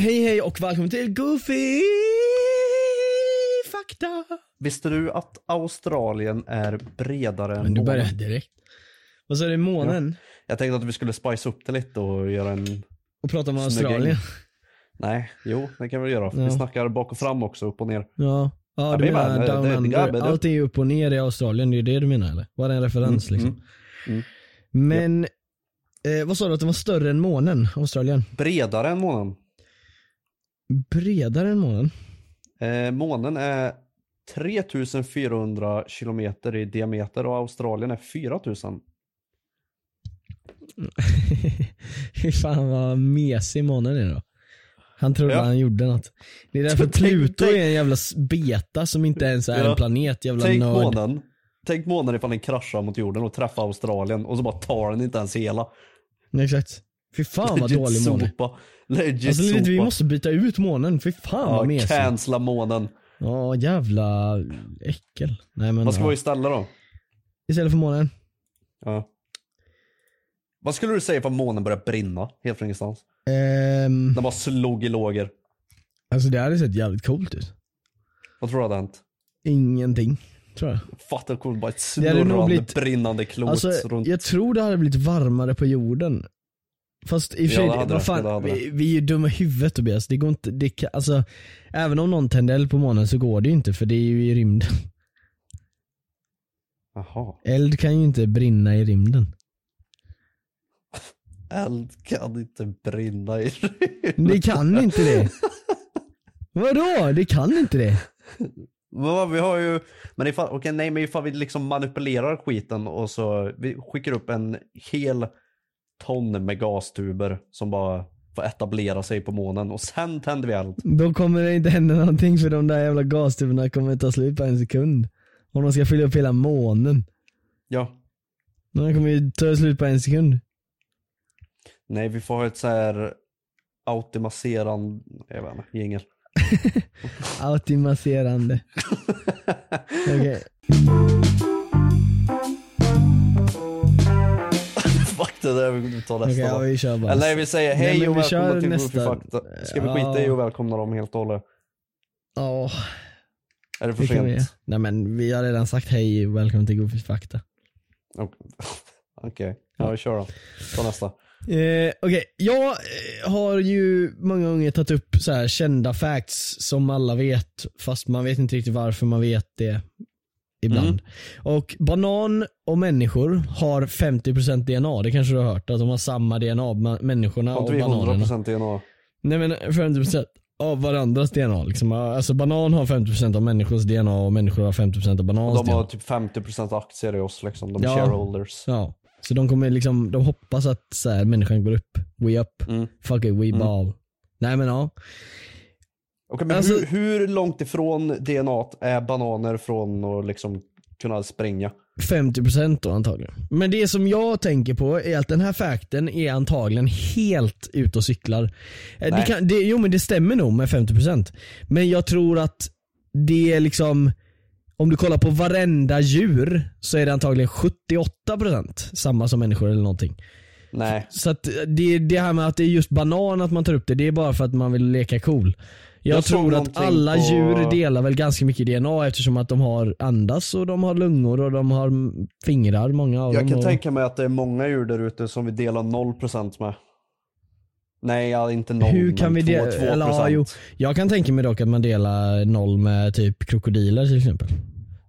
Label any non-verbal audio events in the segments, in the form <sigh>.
Hej hej och välkommen till Goofy Fakta. Visste du att Australien är bredare än Men du börjar månen? direkt. Vad sa du, månen? Jag tänkte att vi skulle spice upp det lite och göra en... Och prata om Snygga Australien? Nej, jo det kan vi göra. Ja. Vi snackar bak och fram också, upp och ner. Ja. Ja, du menar. Det- down det- det- under. det- Allt är ju upp och ner i Australien, det är det du menar eller? Var det en referens Mm, liksom? mm, mm. Men, eh, vad sa du att den var större än månen, Australien? Bredare än månen. Bredare än månen? Eh, månen är 3400 kilometer i diameter och Australien är 4000. Fy <laughs> fan vad mesig månen är då. Han trodde Ja. han gjorde något. Det är därför <laughs> Pluto är en jävla beta som inte ens är Ja. en planet, jävla Tänk nörd. månen. Tänk månen ifall den kraschar mot jorden och träffar Australien och så bara tar den inte ens hela. Exakt. Fy fan vad dålig måne. Legit Alltså sopa. vi måste byta ut månen, fy fan vad ja, mesig. cancella månen. Ja jävla äckel. Nej men Vad ska ja. vara istället då? Istället för månen. Ja. Vad skulle du säga om månen börjar brinna helt från ingenstans? Ehm, Den bara slog i lågor. alltså det hade sett jävligt coolt ut. Vad tror du hade hänt? Ingenting, tror jag. Fatta hur coolt, bara ett snurrande blivit- brinnande klot Alltså runt. jag tror det hade blivit varmare på jorden. Fast i och för sig, vad fan, vi, vi är ju dumma i huvudet Tobias. Det går inte, det kan, alltså även om någon tänder eld på månen så går det ju inte för det är ju i rymden. Jaha. Eld kan ju inte brinna i rymden. Eld kan inte brinna i Det kan inte det. Vadå? Det kan inte det. Men vi har ju, men ifall, okej nej men ifall vi liksom manipulerar skiten och så, vi skickar upp en hel ton med gastuber som bara får etablera sig på månen och sen tänder vi eld. Då kommer det inte hända någonting för de där jävla gastuberna kommer ta slut på en sekund. Om de ska fylla upp hela månen. Ja. De kommer ju ta slut på en sekund. Nej vi får ha ett så här automatiserande, jag vet inte, jingel. <laughs> Automatiserande. <laughs> Okej. Fuck det där, vi tar nästa Okej, ja, vi kör bara. Eller nej vi säger Nej, hej men och vi välkomna till nästa. Fakta. Ska vi skita i och välkomna dem helt och hållet? Ja, Är det för kan vi. sent? Nej men vi har redan sagt hej och välkommen till Goofys fakta. Ok- <laughs> Okej, ja vi kör då. Ta nästa. Eh, Okej, jag eh, har ju många gånger tagit upp så här kända facts som alla vet fast man vet inte riktigt varför man vet det ibland. Mm. Och banan och människor har 50% DNA, det kanske du har hört? Att de har samma DNA, människorna Har och inte vi bananerna. 100% DNA? Nej men 50% av varandras DNA liksom. Alltså banan har 50% av människors DNA och människor har 50% av banans De DNA. har typ 50% aktier i oss liksom, de är Ja. shareholders. Ja. Så de kommer liksom, de hoppas att så här, människan går upp. We up. Mm. Fuck it, we Mm. ball. Nej men ja. Okej men Alltså- hur, hur långt ifrån DNA är bananer från att liksom kunna springa? 50% då antagligen. Men det som jag tänker på är att den här fakten är antagligen helt ute och cyklar. Eh, Det Nej. kan, det, jo men det stämmer nog med 50%. Men jag tror att det är liksom, om du kollar på varenda djur så är det antagligen 78% samma som människor eller någonting. Nej. Så att det, det här med att det är just banan att man tar upp det, det är bara för att man vill leka cool. Jag, Jag tror att alla på- djur delar väl ganska mycket DNA eftersom att de har andas och de har lungor och de har fingrar, många av Jag dem. kan och... tänka mig att det är många djur där ute som vi delar 0% med. Nej, ja, inte 0 Hur kan men vi 2, det? 2%. Eller, ja, jo, jag kan tänka mig dock att man delar noll med typ krokodiler till exempel.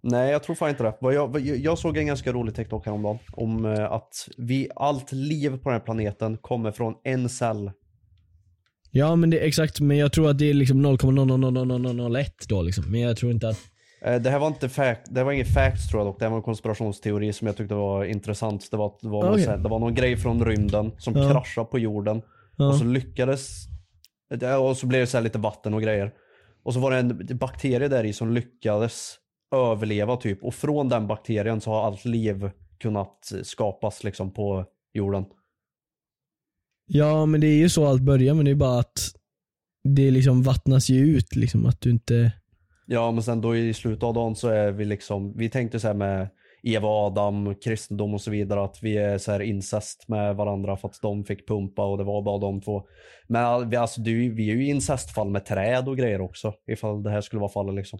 Nej, jag tror fan inte det. Jag, jag, jag såg en ganska rolig TikTok häromdagen om eh, att vi, allt liv på den här planeten kommer från en cell. Ja men det exakt, men jag tror att det är liksom 0,00001 då liksom. Men jag tror inte att Eh, Det här var inte fact, det var ingen facts tror jag dock, det här var en konspirationsteori som jag tyckte var intressant. Det var, det var, någon, så här- det var någon grej från rymden som Ja. kraschade på jorden. Ja. Och så lyckades, och så blev det så här lite vatten och grejer. Och så var det en bakterie där i som lyckades överleva typ. Och från den bakterien så har allt liv kunnat skapas liksom på jorden. Ja men det är ju så allt börjar men det är bara att det liksom vattnas ju ut liksom att du inte Ja men sen då i slutet av dagen så är vi liksom, vi tänkte så här med Eva och Adam, kristendom och så vidare. Att vi är så här incest med varandra för att de fick pumpa och det var bara de två. Men vi, alltså, du, vi är ju incestfall med träd och grejer också. Ifall det här skulle vara fallet liksom.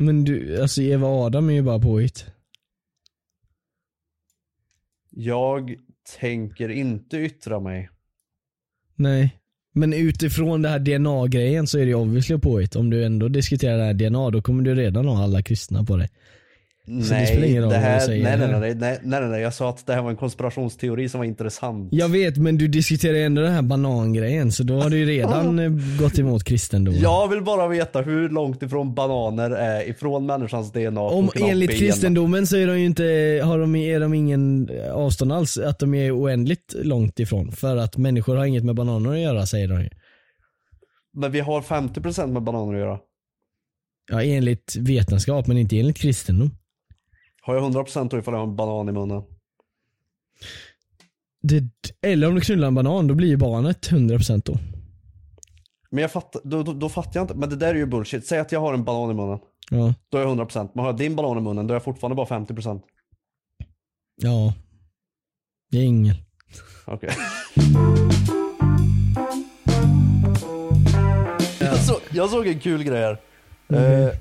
Men du, alltså Eva Adam är ju bara påhitt. Jag tänker inte yttra mig. Nej. Men utifrån det här DNA-grejen så är det ju obviously påhitt. Om du ändå diskuterar det här DNA då kommer du redan ha alla kristna på dig. Så det det här, nej, nej, nej, nej, nej, nej, jag sa att det här var en konspirationsteori som var intressant. Jag vet men du diskuterar ändå den här banangrejen så då har du ju redan eh, gått emot kristendomen. Jag vill bara veta hur långt ifrån bananer är ifrån människans DNA. Om enligt kristendomen så är de ju inte, har de, är de ingen avstånd alls, att de är oändligt långt ifrån. För att människor har inget med bananer att göra säger de ju. Men vi har 50% med bananer att göra. Ja enligt vetenskap men inte enligt kristendom. Har jag 100% då ifall jag har en banan i munnen? Det, eller om du knullar en banan då blir ju barnet 100% då. Men jag fattar, då, då, då fattar jag inte. Men det där är ju bullshit. Säg att jag har en banan i munnen. Ja. Då är jag 100%. Men har jag din banan i munnen då är jag fortfarande bara 50%. Ja. Det är ängel. Okej. <laughs> jag, så, jag såg en kul grej här. Eh,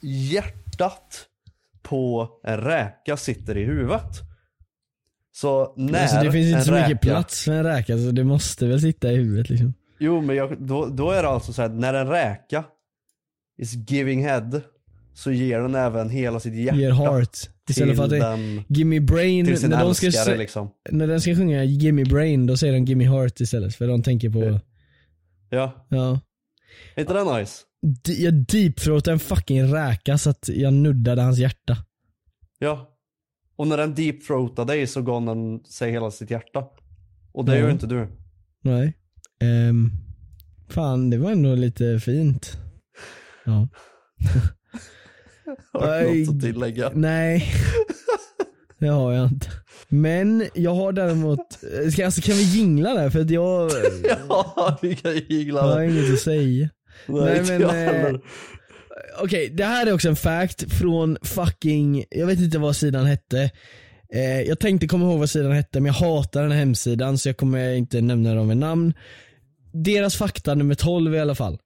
hjärtat på en räka sitter i huvudet. Så när Alltså det finns inte så mycket räka, plats för en räka så det måste väl sitta i huvudet liksom. Jo men jag, då, då är det alltså så här, när en räka is giving head så ger den även hela sitt hjärta Ger heart. Istället till för att den, Gimme brain, till sin när de, ska, älskare liksom. när den ska sjunga Gimme brain då säger de Gimme heart istället för de tänker på, Ja, ja. är inte det nice? Jag deepthroatade en fucking räka så att jag nuddade hans hjärta. Ja. Och när den deepthroatade dig så gav den sig hela sitt hjärta. Och det Ja. gör inte du. Nej. Ehm, fan det var ändå lite fint. Ja. <laughs> Har du något att tillägga? Nej. Det har jag inte. Men jag har däremot, ska, alltså, kan vi jingla där? För att jag, <laughs> Ja, vi kan jag gigla. har inget att säga. Nej, men, eh. Okej, det här är också en fact från fucking, jag vet inte vad sidan hette. Eh, jag tänkte komma ihåg vad sidan hette men jag hatar den här hemsidan så jag kommer inte nämna dem med namn. Deras fakta nummer 12 i alla fall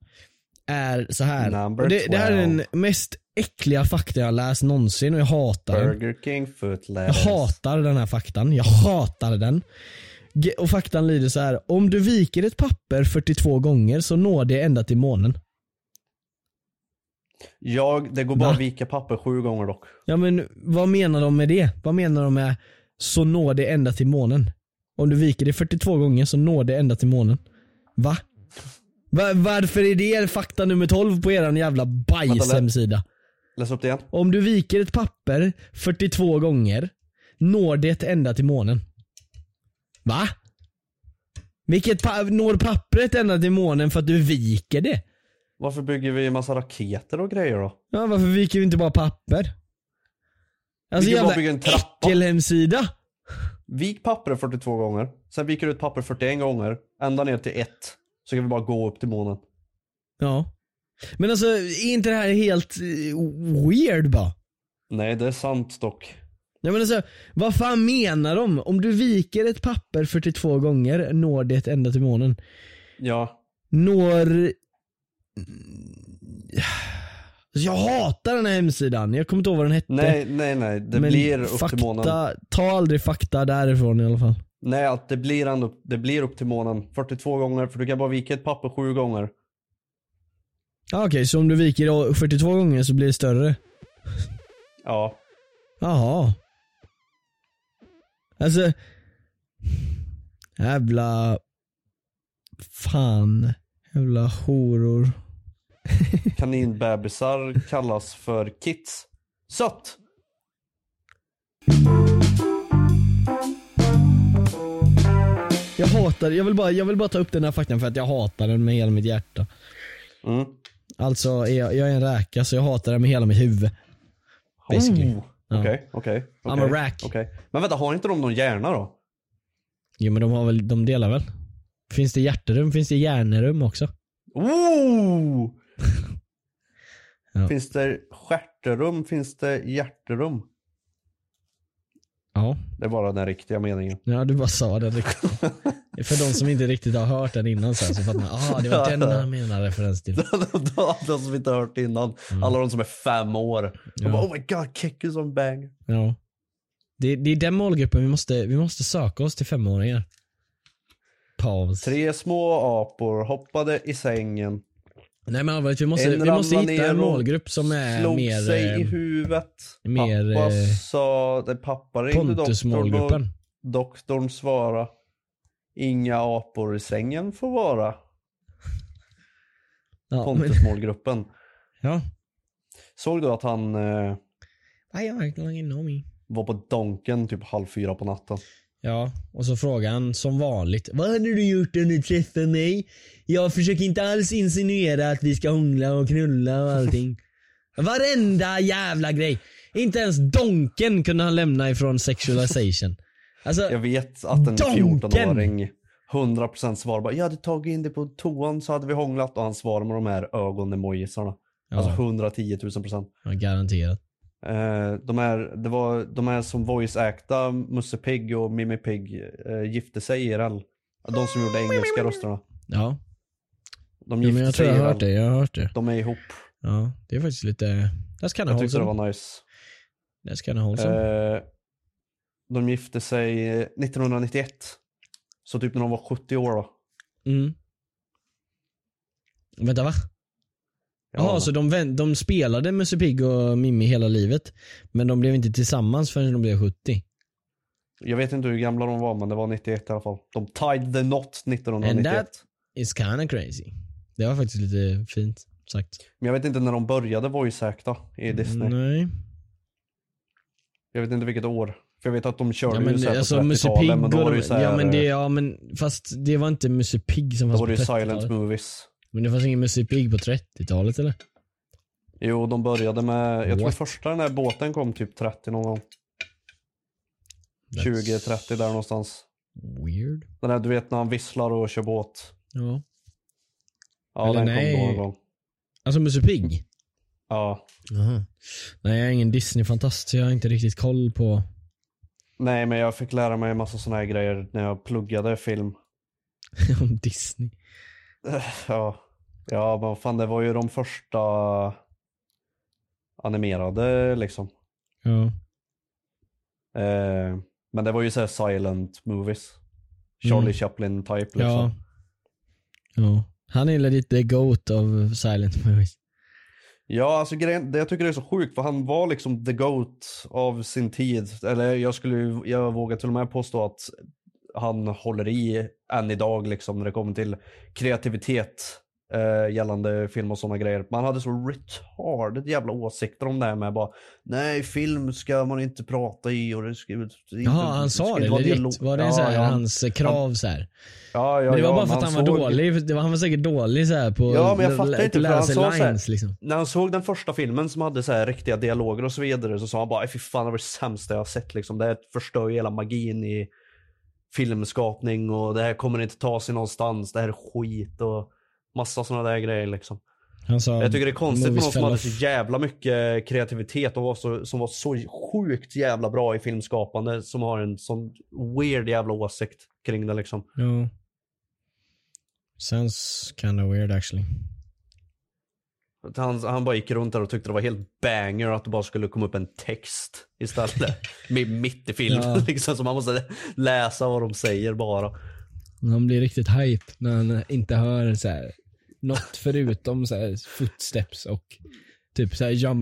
är så här. Det, det här är den 12. mest äckliga fakta jag läst någonsin och jag hatar den. Burger King Jag hatar den här faktan, jag hatar den. Och faktan lyder så här. om du viker ett papper 42 gånger så når det ända till månen. Jag, det går bara Va? att vika papper sju gånger dock. Ja men vad menar de med det? Vad menar de med så når det ända till månen? Om du viker det 42 gånger så når det ända till månen. Va? Va varför är det fakta nummer 12 på eran jävla bajshemsida? Läs upp det igen. Om du viker ett papper 42 gånger når det ända till månen. Va? Vilket pa- når pappret ända till månen för att du viker det? Varför bygger vi massa raketer och grejer då? Ja, varför viker vi inte bara papper? Alltså Vi jävla en äckelhemsida. Vik pappret 42 gånger, sen viker du ut papper 41 gånger, ända ner till 1. Så kan vi bara gå upp till månen. Ja. Men alltså, är inte det här helt weird bara? Nej, det är sant dock. Nej men alltså, vad fan menar de? Om du viker ett papper 42 gånger når det ända till månen. Ja. Når... Jag hatar den här hemsidan, jag kommer inte ihåg vad den hette. Nej, nej, nej. Det men blir upp fakta, till månen. ta aldrig fakta därifrån i alla fall. Nej, att det blir ändå, det blir upp till månen 42 gånger, för du kan bara vika ett papper 7 gånger. Ah, Okej, så om du viker 42 gånger så blir det större? Ja. Jaha. Alltså, jävla, fan, jävla horor. <laughs> Kaninbebisar kallas för kits. Sött! Jag hatar, jag vill, bara, jag vill bara ta upp den här faktan för att jag hatar den med hela mitt hjärta. Mm. Alltså, jag, jag är en räka så jag hatar den med hela mitt huvud. Basically. Oh. Okej, okej. I'm a rack. okej. Men vänta, har inte de någon hjärna då? Jo men de har väl, de delar väl? Finns det hjärterum finns det hjärnerum också. Oh! <laughs> Ja. Finns det stjärterum? Finns det hjärterum? Ja, Det är bara den riktiga meningen. ja du bara sa det riktigt. <laughs> För de som inte riktigt har hört den innan så, här, så fattar man, ah det var den han menade referens till. <laughs> de, som inte har hört innan. Alla de som är fem år. Ja. bara, oh my god, kick is on bang. Ja. Det, det är den målgruppen vi måste, vi måste söka oss till femåringar. Paus. Tre små apor hoppade i sängen. Nej men allvarligt, vi måste, En vi måste hitta en målgrupp som är Slog mer sig i eh, huvudet. mer, pappa eh, sa, det pappa ringde doktorn och doktorn svarade. Inga apor i sängen får vara. Ja, men, Pontus-målgruppen. <laughs> ja. Såg du att han eh, Why me? var på Donken typ halv fyra på natten? Ja, och så frågar han som vanligt. Vad hade du gjort om du träffade mig? Jag försöker inte alls insinuera att vi ska hångla och knulla och allting. <laughs> Varenda jävla grej. Inte ens Donken kunde han lämna ifrån sexualization. Alltså, Jag vet att en Donken! 14-åring 100% svarar bara, jag hade tagit in det på toan så hade vi hånglat och han svarar med de här ögon-emojisarna. Alltså ja, 110 000 procent. ja, garanterat. Eh, de, är, det var, de är som voice-acta Musse Pigg och Mimmi Pigg eh, gifte sig IRL. De som gjorde engelska rösterna. Ja, De ja gifte men jag tror jag har hört det. Jag har hört det. De är ihop. Ja, det är faktiskt lite... That's kind of Jag tyckte det var nice. That's kind of wholesome. Eh, de gifte sig eh, 1991. Så typ när de var 70 år då. Mm. Vänta va? Jaha, så de, de spelade Musse Pigg och Mimmi hela livet. Men de blev inte tillsammans förrän de blev 70. Jag vet inte hur gamla de var men det var 91 i alla fall. De tied the knot 1991. And that- It's kinda crazy. Det var faktiskt lite fint sagt. Men jag vet inte när de började voice-acta i Disney. Nej. Jag vet inte vilket år. För jag vet att de körde Ja ju men så här alltså på Musse 30-talet Pigg men då var det ju och så de, här, Ja men det, ja men fast det var inte Musse Pigg som Då fanns var på det ju silent 30-talet. movies. Men det fanns ingen Musse Pigg på 30-talet eller? Jo, de började med, jag tror What? första den här båten kom typ 30 någon gång. 20-30 där någonstans. Weird. Den där du vet när han visslar och kör båt. Ja. Ja, Eller den nej. kom då någon gång. Alltså Musse Pigg? Ja. Jaha. Nej jag är ingen Disney-fantast så jag har inte riktigt koll på Nej, men jag fick lära mig en massa såna här grejer när jag pluggade film. <laughs> om Disney. <laughs> Ja, ja men fan det var ju de första animerade liksom. Ja. Eh, men det var ju såhär silent movies. Charlie Mm. Chaplin type liksom. Ja. Ja. Han är lite the GOAT of silent movies. Ja, alltså grejen, det jag tycker det är så sjukt för han var liksom the GOAT av sin tid. Eller jag skulle jag vågar till och med påstå att han håller i än idag liksom när det kommer till kreativitet. eh, gällande film och sådana grejer. Man hade så retarded jävla åsikter om det här med bara Nej film ska man inte prata i och det ska inte han sa det legit? dialog." Var det ja, så här, ja. hans krav så här? Ja, ja, Men det var ja, bara för att men han var såg- dålig, det var, han var säkert dålig så här på Ja men jag att fattar inte lära han sig sa så här, lines liksom. När han såg den första filmen som hade så här riktiga dialoger och så vidare så sa han bara fy fan det var det sämsta jag har sett liksom. Det förstör ju hela magin i filmskapning och det här kommer inte ta sig någonstans. Det här är skit och massa sådana där grejer liksom. Sa, Jag tycker det är konstigt med någon som hade så jävla mycket kreativitet och var så, som var så sjukt jävla bra i filmskapande som har en sån weird jävla åsikt kring det liksom. Ja. Sounds kinda weird actually. Han, han bara gick runt där och tyckte det var helt banger att det bara skulle komma upp en text istället. <laughs> Med- Mitt i filmen Ja. liksom, så man måste läsa vad de säger bara. Han blir riktigt hype när han inte hör så här, något förutom så här, footsteps och typ så här jump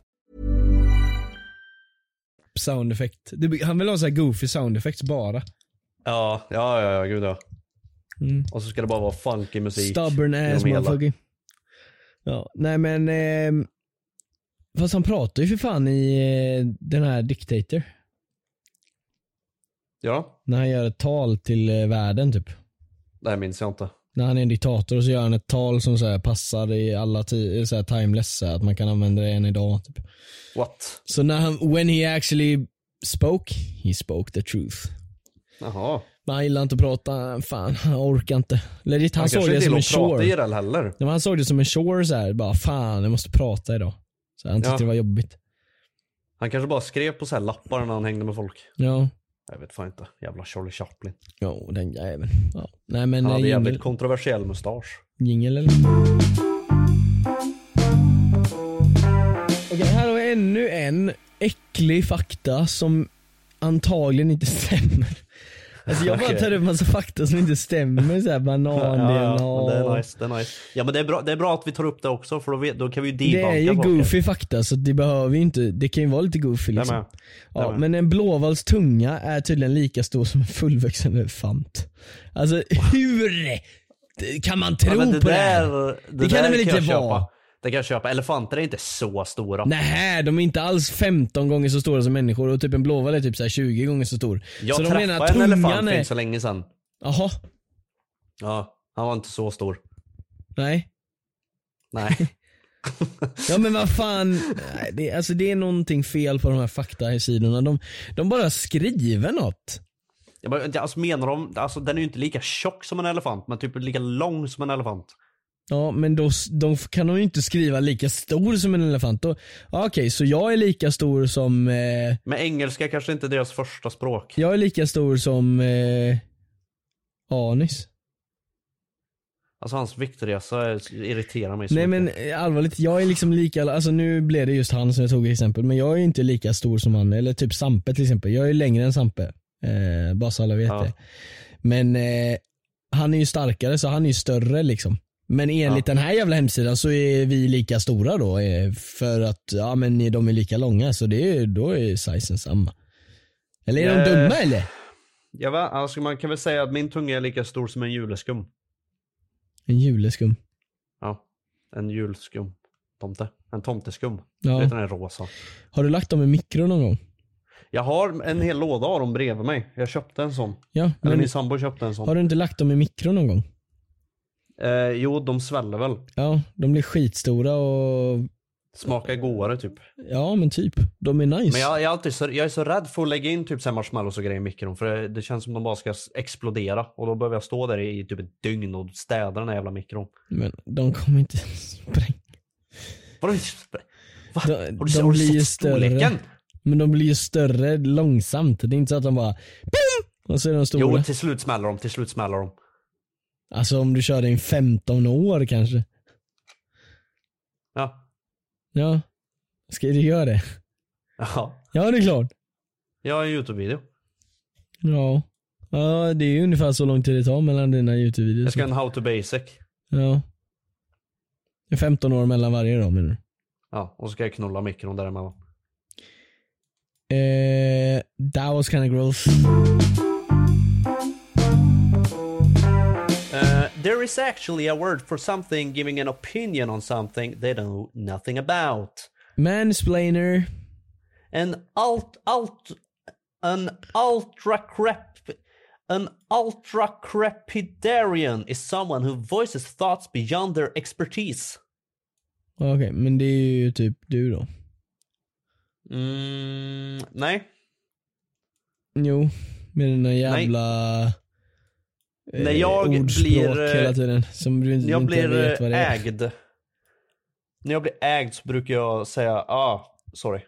Sound effect. Det- Han vill ha så här goofy sound effects bara. Ja, ja, ja, ja gud ja. Mm. Och så ska det bara vara funky musik. Stubborn ass motherfucker. Ja, nej men. Eh, fast han pratar ju för fan i eh, den här Dictator. Ja, När han gör ett tal till eh, världen typ. det minns jag inte. När han är en diktator och så gör han ett tal som så här passar i alla tider, så här timeless, så här, att man kan använda det än idag. Typ. What? Så när han, when he actually spoke, he spoke the truth. Jaha. Men han gillar inte att prata, fan han orkar inte. Legit, han, Han såg det som en chore. IRL heller. Men han såg det som en chore så här, bara fan jag måste prata idag. Så han tyckte Ja. det var jobbigt. Han kanske bara skrev på så här lappar när han hängde med folk. Ja, Jag vet fan inte. Jävla Charlie Chaplin. ja den jäveln. Ja. Nej men Han hade eh, jävligt jingel, kontroversiell mustasch. jingel eller? Okej, här har vi ännu en äcklig fakta som antagligen inte stämmer. Alltså jag bara Okej. tar upp massa fakta som inte stämmer, såhär banan, Ja, DNA. men det är nice, det är nice. Ja men det är, bra, det är bra att vi tar upp det också för då, vet, då kan vi ju Det är debunka ju goofy fakta så det behöver ju inte, det kan ju vara lite goofy Det liksom. med. Ja, men en blåvals tunga är tydligen lika stor som en fullvuxen elefant. Alltså <laughs> hur kan man tro Ja, det på det där, här? det, kan där det väl kan inte vara? Köpa. Det kan jag köpa. Elefanter är inte så stora. Nej, de är inte alls 15 gånger så stora som människor och typ en blåval är typ så här 20 gånger så stor. Jag så de träffade menar att en elefant tungan för är... inte så länge sedan. Jaha, Ja, han var inte så stor. nej. Nej. <laughs> <laughs> Ja men vad fan, det, alltså det är någonting fel på de här faktasidorna. De, de bara skriver något. Jag bara, alltså menar de, alltså den är ju inte lika tjock som en elefant, men typ lika lång som en elefant. Ja men då, de kan de ju inte skriva lika stor som en elefant. Okej, så jag är lika stor som, eh, Men engelska kanske inte är deras första språk. jag är lika stor som eh, Anis. Alltså hans viktresa irriterar mig så Nej men mycket. eh, allvarligt, jag är liksom lika, alltså nu blev det just han som jag tog exempel, men jag är inte lika stor som han, eller typ Sampe till exempel. Jag är längre än Sampe. Eh, bara så alla vet Ja. det. Men eh, han är ju starkare så han är ju större liksom. Men enligt den här jävla hemsidan så är vi lika stora då eh, för att ja men de är lika långa så det är, då är sizen samma. Eller är de Eh, dumma eller? Jag vet, alltså man kan väl säga att min tunga är lika stor som en juleskum. En juleskum. Ja, en julskum. Tomte. En tomteskum. Ja. Du vet den är rosa. Har du lagt dem i mikro någon gång? Jag har en hel låda av dem bredvid mig. Jag köpte en sån. Ja, Eller men min sambo köpte en sån. har du inte lagt dem i mikro någon gång? Eh, jo, de sväller väl. Ja, de blir skitstora och Smakar godare typ. ja men typ. De är nice. Men jag, jag, är alltid så, jag är så rädd för att lägga in typ så här marshmallows och grejer i mikron för det, det känns som de bara ska explodera och då behöver jag stå där i typ ett dygn och städa den här jävla mikron. Men de kommer inte spränga. Vadå? Va? De, har du, de har du blir sett storleken? större. Men de blir ju större långsamt. Det är inte så att de bara BOOM! Och så är de stora. Jo, till slut smäller de, till slut smäller de. Alltså om du kör i 15 år kanske. Ja. Ja. Ska du göra det? Ja. Ja det är klart. Jag har en YouTube-video. Ja. Ja det är ju ungefär så lång tid det tar mellan dina YouTube-videos. Jag ska ha en how to basic. Ja. Det är 15 år mellan varje då menar du? Ja, och så ska jag knulla mikron däremellan. Eh, that was kind of gross. There is actually a word for something giving an opinion on something they know nothing about. Mansplainer. An alt alt an ultra crep an ultra crepidarian is someone who voices thoughts beyond their expertise. Okej, men det är ju typ du då. Mm, nej. Jo, med den där jävla eh, När jag ordspråk blir, eh, hela tiden. Som du inte, När jag inte blir vet vad det eh, är. ägd. När jag blir ägd så brukar jag säga ah, sorry.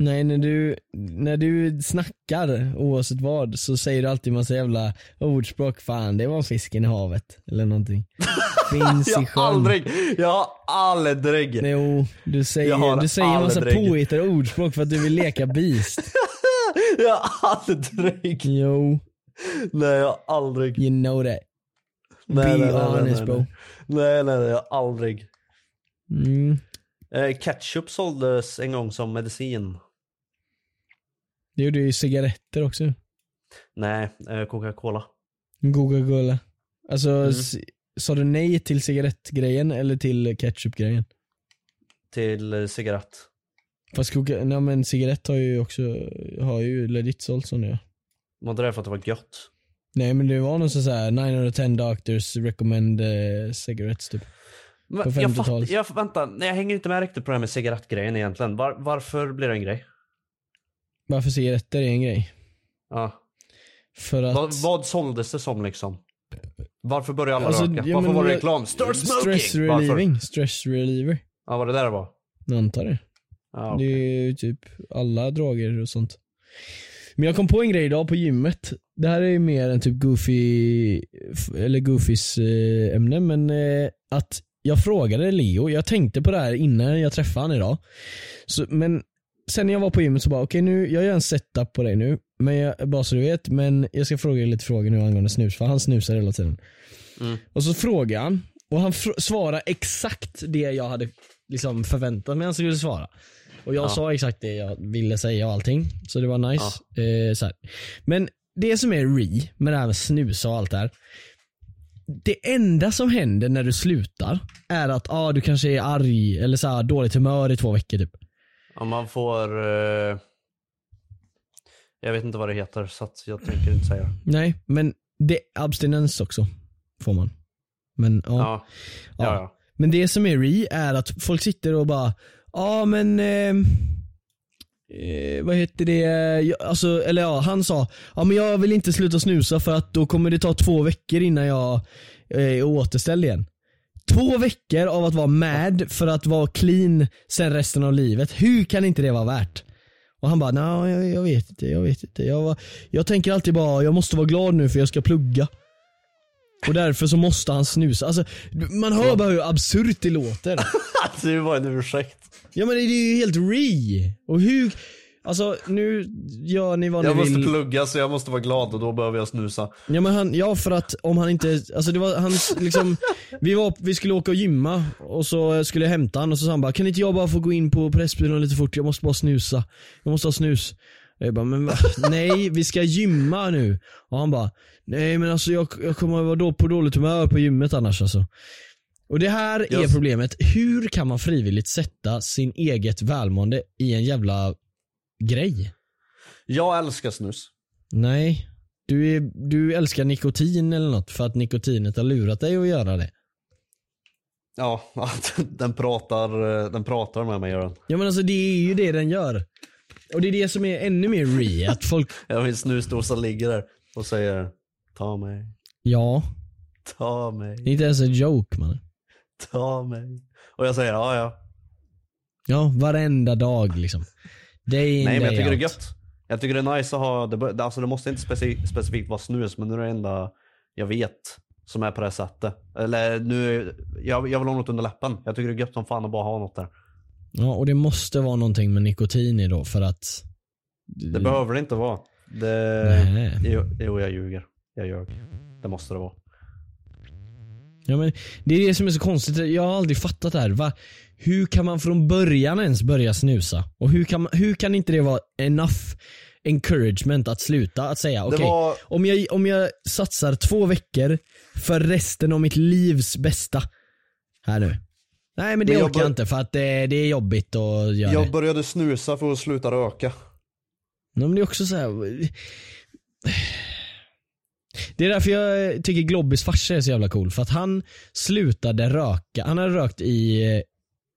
Nej, när du, när du snackar oavsett vad så säger du alltid massa jävla ordspråk. Fan, det var fisken i havet. Eller någonting. <laughs> Finns Jag i sjön. aldrig, jag har aldrig. Jo, du Jag säger, du säger massa påhittade ordspråk för att du vill leka beast. <laughs> Jag har aldrig. Jo, <laughs> Nej, jag har aldrig. you know that. Nej, Be nej, honest nej, bro. nej. Nej, nej, jag har aldrig. Mm. Eh, ketchup såldes en gång som medicin. Det gjorde ju cigaretter också. Nej, eh, Coca-Cola. Coca-Cola. Alltså, Mm. sa du nej till cigarettgrejen eller till ketchupgrejen? Till eh, cigarett. Fast Coca, nej men cigarett har ju också, har ju legit sålt sådana ja. Var inte det för att det var gött? Nej men det var någon sån här 9 out of 10 doctors recommend uh, cigarettes typ. På jag, fatt, 50-talet. jag, vänta, nej, jag hänger inte med riktigt på det här med cigarettgrejen egentligen. Var, varför blir det en grej? Varför cigaretter är en grej? Ja. För att... Vad, vad såldes det som liksom? Varför började alla Alltså, röka? ja, Varför var det reklam? Start smoking! Stress Varför? relieving, stress reliever. Ja, var det där det var? Jag antar det. Ja, Det okej. är ju typ alla droger och sånt. Men jag kom på en grej idag på gymmet. Det här är ju mer en typ goofy, eller goofys eh, ämne men eh, att jag frågade Leo, jag tänkte på det här innan jag träffade han idag. Så, men sen när jag var på gymmet så bara okej nu, jag gör en setup på dig nu. Men jag, bara så du vet, men jag ska fråga dig lite frågor nu angående snus för han snusar hela tiden. Mm. Och så frågar han och han svarar exakt det jag hade liksom förväntat mig han skulle svara. Och jag Ja. sa exakt det jag ville säga och allting. Så det var nice. Eh, så här. Men det som är re med det här med snusa och allt det här. Det enda som händer när du slutar är att ah, du kanske är arg eller så här, dåligt humör i två veckor typ. Om man får... Eh... Jag vet inte vad det heter så jag tänker inte säga. Nej, men det abstinens också. Får man. Men ja. Ja. Ja, ja. Men det som är re är att folk sitter och bara, ja men eh, eh, vad heter det, jag, alltså, eller ja han sa, ja men jag vill inte sluta snusa för att då kommer det ta två veckor innan jag eh, är återställd igen. Två veckor av att vara mad för att vara clean sen resten av livet. Hur kan inte det vara värt? Och han bara, nej jag, jag vet inte, jag vet inte. Jag, var, jag tänker alltid bara, jag måste vara glad nu för jag ska plugga. Och därför så måste han snusa. Alltså, man hör bara hur absurt det låter. <laughs> det var en ursäkt. Ja men det är ju helt re. Och hur, alltså nu gör ni vad Jag ni måste vill. plugga så jag måste vara glad och då behöver jag snusa. Ja men han, ja för att om han inte, alltså det var hans liksom, vi var, vi skulle åka och gymma och så skulle jag hämta han och så sa han bara, kan inte jag bara få gå in på Pressbyrån lite fort, jag måste bara snusa. Jag måste ha snus. Och jag bara, men va? nej vi ska gymma nu. Och han bara, nej men alltså jag, jag kommer vara då på dåligt humör på gymmet annars alltså. Och det här är Jag- problemet, hur kan man frivilligt sätta sin eget välmående i en jävla grej? Jag älskar snus. Nej. Du, är, du älskar nikotin eller något för att nikotinet har lurat dig att göra det. Ja, <laughs> den pratar, den pratar med mig gör den. Ja men alltså det är ju det den gör. Och det är det som är ännu mer re, att folk, <laughs> Jag har en snusdosa ligger där och säger Ta mig, ja, ta det är mig, inte ens en joke man. ta mig. Och jag säger ja ja. Ja, varenda dag liksom. Day in, Nej men jag tycker det är out. gött. Jag tycker det är nice att ha, det, alltså det måste inte speci, specifikt vara snus men nu är det enda jag vet som är på det sättet. Eller nu, jag, jag vill ha något under läppen. Jag tycker det är gött som fan att bara ha något där. Ja, och det måste vara någonting med nikotin i då för att... Det behöver det inte vara. Det, Nej. jo, jo jag ljuger. Jag ljög. Det måste det vara. Ja, men det är det som är så konstigt, jag har aldrig fattat det här. Va? Hur kan man från början ens börja snusa? Och hur kan, man, hur kan inte det vara enough encouragement att sluta? Att säga okej, var- om, jag, om jag satsar två veckor för resten av mitt livs bästa. Här nu. Nej men det Men jag orkar jag bör- inte för att det, det är jobbigt att göra Jag började snusa för att sluta röka. Ja, men det är också så här. Det är därför jag tycker Globbys farsa är så jävla cool. För att han slutade röka. Han har rökt i,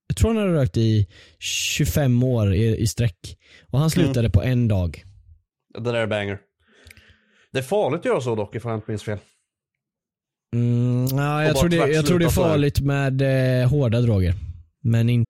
jag tror han har rökt i 25 år i, i sträck. Och han slutade på en dag. Det där är banger. Det är farligt att göra så dock ifall jag inte minns fel. Mm, ja, jag, tror det, jag tror det är farligt med eh, hårda droger. Men inte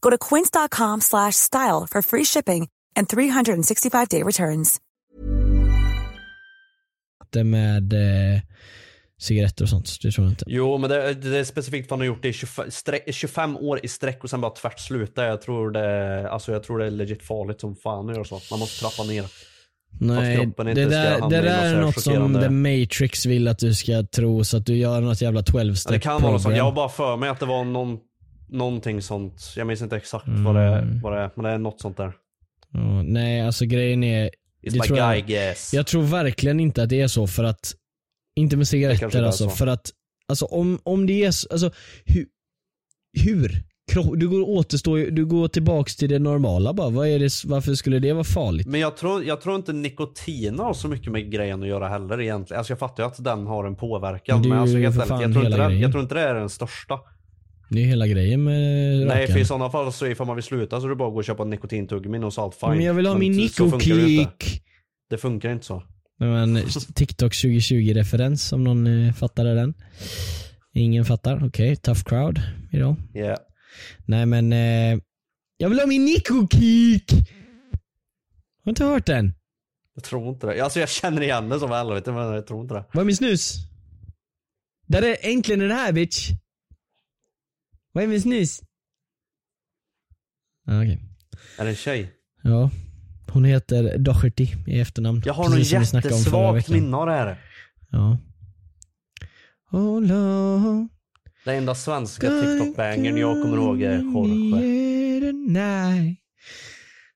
Go to quince.com slash style for free shipping and 365-day returns. med eh, cigaretter och sånt. Det tror jag inte. Jo men det, det är specifikt att han har gjort det i 25, stre- 25 år i sträck och sen bara tvärt sluta. Jag tror det, alltså jag tror det är legit farligt som fan att göra så. Man måste trappa ner. Nej, det där, det där är något som The Matrix vill att du ska tro så att du gör något jävla 12 Ja, step det kan vara något sånt. Jag har bara för mig att det var någon, någonting sånt. Jag minns inte exakt vad, det, Mm. vad det är, men det är något sånt där. Ja, nej, alltså grejen är, It's my tror guy jag- guess. jag tror verkligen inte att det är så för att, inte med cigaretter alltså, så. för att, alltså om, om det är så, alltså hur, hur? Du går, återstå, du går tillbaks till det normala bara, Vad är det, varför skulle det vara farligt? Men jag tror, jag tror inte nikotin har så mycket med grejen att göra heller egentligen. Alltså jag fattar ju att den har en påverkan. Men Men, alltså, helt ärligt, jag, tror inte grejen. jag tror inte det är den största. Det är hela grejen med Nej rökaren. för i sådana fall så ifall man vill sluta så är det bara att gå och köpa en nikotintuggummi och så allt fine. Men jag vill ha min ju nikokick. Det funkar inte så. Men <laughs> TikTok 2020-referens om någon eh, fattade den. Ingen fattar, okej, tough crowd idag. Yeah. Nej men, eh, jag vill ha min nikokick! Har inte hört den? Jag tror inte det. Alltså jag känner igen det som helvete men jag tror inte det. Vad är min snus? Där är äntligen den här bitch. Vad är min snus? Ah, Okej. Är det en tjej? Ja. Hon heter Doherty i efternamn. Jag har nog Precis som vi snackade om förra jättesvagt veckan. minne av det här. Ja. Oh, Lord. Det enda svenska TikTok-bangern jag kommer ihåg är Jorge.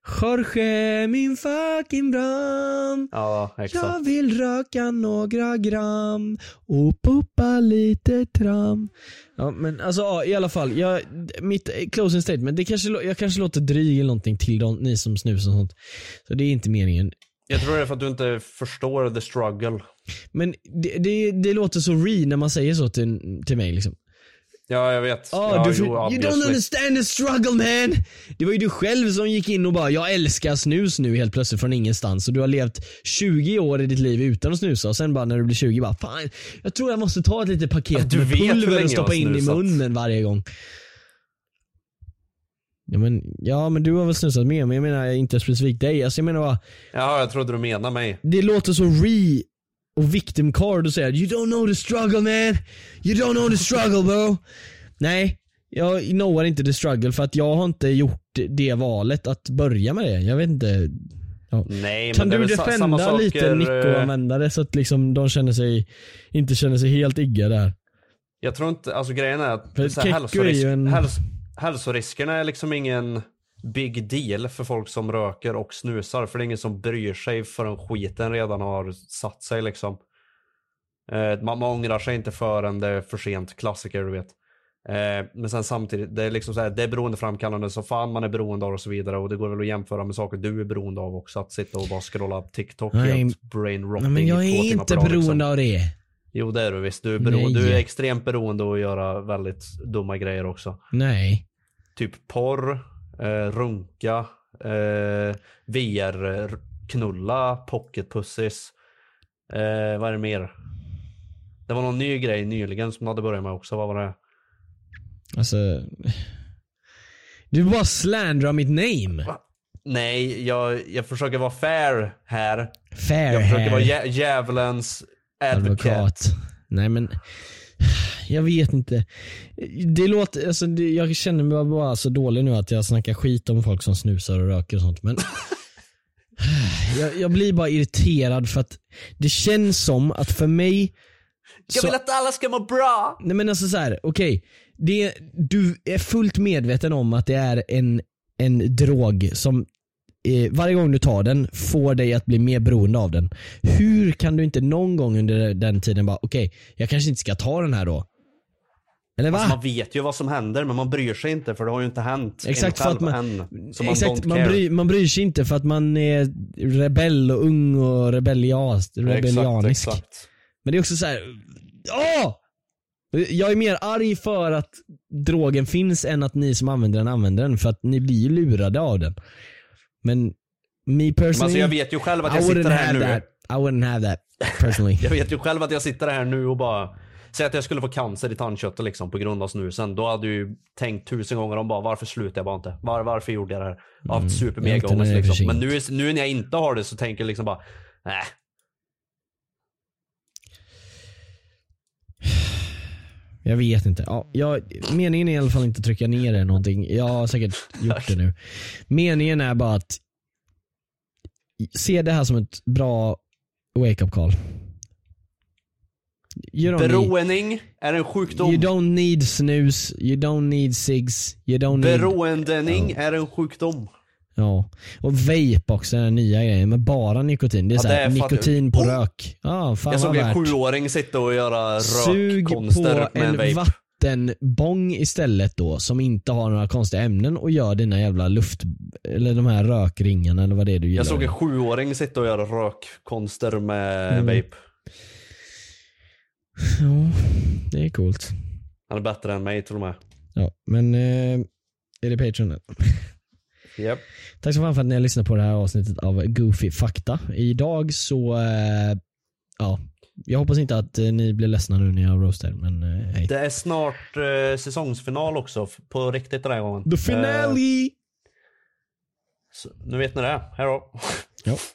Jorge. Min fucking bram. Ja, exakt. Jag vill röka några gram och puppa lite tram. Ja men alltså ja, i alla fall, jag, mitt closing statement, det kanske, jag kanske låter dryg eller någonting till de, ni som snusar och sånt. Så det är inte meningen. Jag tror det är för att du inte förstår the struggle. Men det, det, det låter så re när man säger så till, till mig liksom. Ja, jag vet. Ja, ja, du, jo, you don't understand the struggle man! Det var ju du själv som gick in och bara, jag älskar snus nu helt plötsligt från ingenstans. Och du har levt 20 år i ditt liv utan att snusa och sen bara när du blir 20 bara, fan jag tror jag måste ta ett litet paket Ja, du med pulver och stoppa in i munnen varje gång. Ja men, ja men du har väl snusat med men jag menar inte specifikt dig. Alltså jag menar bara, Ja, jag trodde du menade mig. det låter så re och victim card och säga You don't know the struggle man. You don't know the struggle bro. Nej, jag knowar inte the struggle för att jag har inte gjort det valet att börja med det. Jag vet inte. Ja. Nej, Kan du sa- defenda lite saker, Nick och eh, användare så att liksom de känner sig, inte känner sig helt igga där? Jag tror inte, alltså grejen är att För så här, Kekko är hälsorisk, en- häls, hälsoriskerna är liksom ingen big deal för folk som röker och snusar. För det är ingen som bryr sig förrän skiten redan har satt sig liksom. Eh, man, man ångrar sig inte förrän det är för sent, klassiker du vet. Eh, men sen samtidigt, det är liksom så här, det är beroendeframkallande så fan man är beroende av och så vidare. Och det går väl att jämföra med saker du är beroende av också. Att sitta och bara scrolla TikTok Nej, helt brain rotting Nej, men jag är inte dag, beroende liksom. av det. Jo det är du visst. Du är, beroende, du är extremt beroende av att göra väldigt dumma grejer också. Nej. Typ porr, eh, runka, eh, VR, knulla, pocketpussis. Eh, vad är det mer? Det var någon ny grej nyligen som du hade börjat med också. Vad var det? Alltså. Du bara slandrar mitt name. Nej, jag, jag försöker vara fair här. Fair jag försöker här. vara djä- djävulens advocate. advokat. Nej men, jag vet inte. Det låter, alltså, det, jag känner mig bara så dålig nu att jag snackar skit om folk som snusar och röker och sånt men <sighs> jag, jag blir bara irriterad för att det känns som att för mig Jag vill att alla ska må bra! Nej men alltså så här, okej. Det, du är fullt medveten om att det är en, en drog som eh, varje gång du tar den får dig att bli mer beroende av den. Hur kan du inte någon gång under den tiden bara, okej, jag kanske inte ska ta den här då? Eller va? Alltså man vet ju vad som händer men man bryr sig inte för det har ju inte hänt Exakt en för att man, än. Så man exakt, man, bryr, man bryr sig inte för att man är rebell och ung och rebellias, rebellianisk. Exakt, exakt. Men det är också så här. åh! Jag är mer arg för att drogen finns än att ni som använder den använder den för att ni blir ju lurade av den. Men me Men personally, alltså jag vet ju själv att jag sitter här nu. that. I wouldn't have that personally. <laughs> Jag vet ju själv att jag sitter här nu och bara Säg att jag skulle få cancer i tandköttet liksom på grund av snusen. Då hade ju tänkt tusen gånger om bara varför slutade jag bara inte? Var, varför gjorde jag det här? Jag har haft Mm, supermega inte när ångest det är för liksom. Men nu, nu när jag inte har det så tänker jag liksom bara Nej. Jag vet inte. Ja, jag, meningen är i alla fall inte att trycka ner det någonting. Jag har säkert gjort det nu. Meningen är bara att se det här som ett bra wake-up call. You don't need- är en sjukdom. You don't need snus, you don't need cigs, you don't need... Beroendening är en sjukdom. Ja. Och vape också, den nya grejen med bara nikotin. Det är Ja, såhär, är nikotin på Oh! rök. Ja, fan Jag såg en sjuåring sitta och göra Sug på rökkonster med en en vape. vattenbong istället då som inte har några konstiga ämnen och gör dina jävla luft, eller de här rökringarna eller vad det är du gillar. Jag såg en sjuåring sitta och göra rökkonster med Mm. vape. Ja, det är coolt. Han är bättre än mig till och med. Ja, men eh, är det Patreon? <laughs> Japp. Tack så fan för att ni har lyssnat på det här avsnittet av Goofy Fakta. Idag så, eh, ja, jag hoppas inte att eh, ni blir ledsna nu när jag roastar men eh, hej. Det är snart eh, säsongsfinal också, f- på riktigt den här gången. The finale! Eh, så, nu vet ni det. Hej då. Ja. <laughs>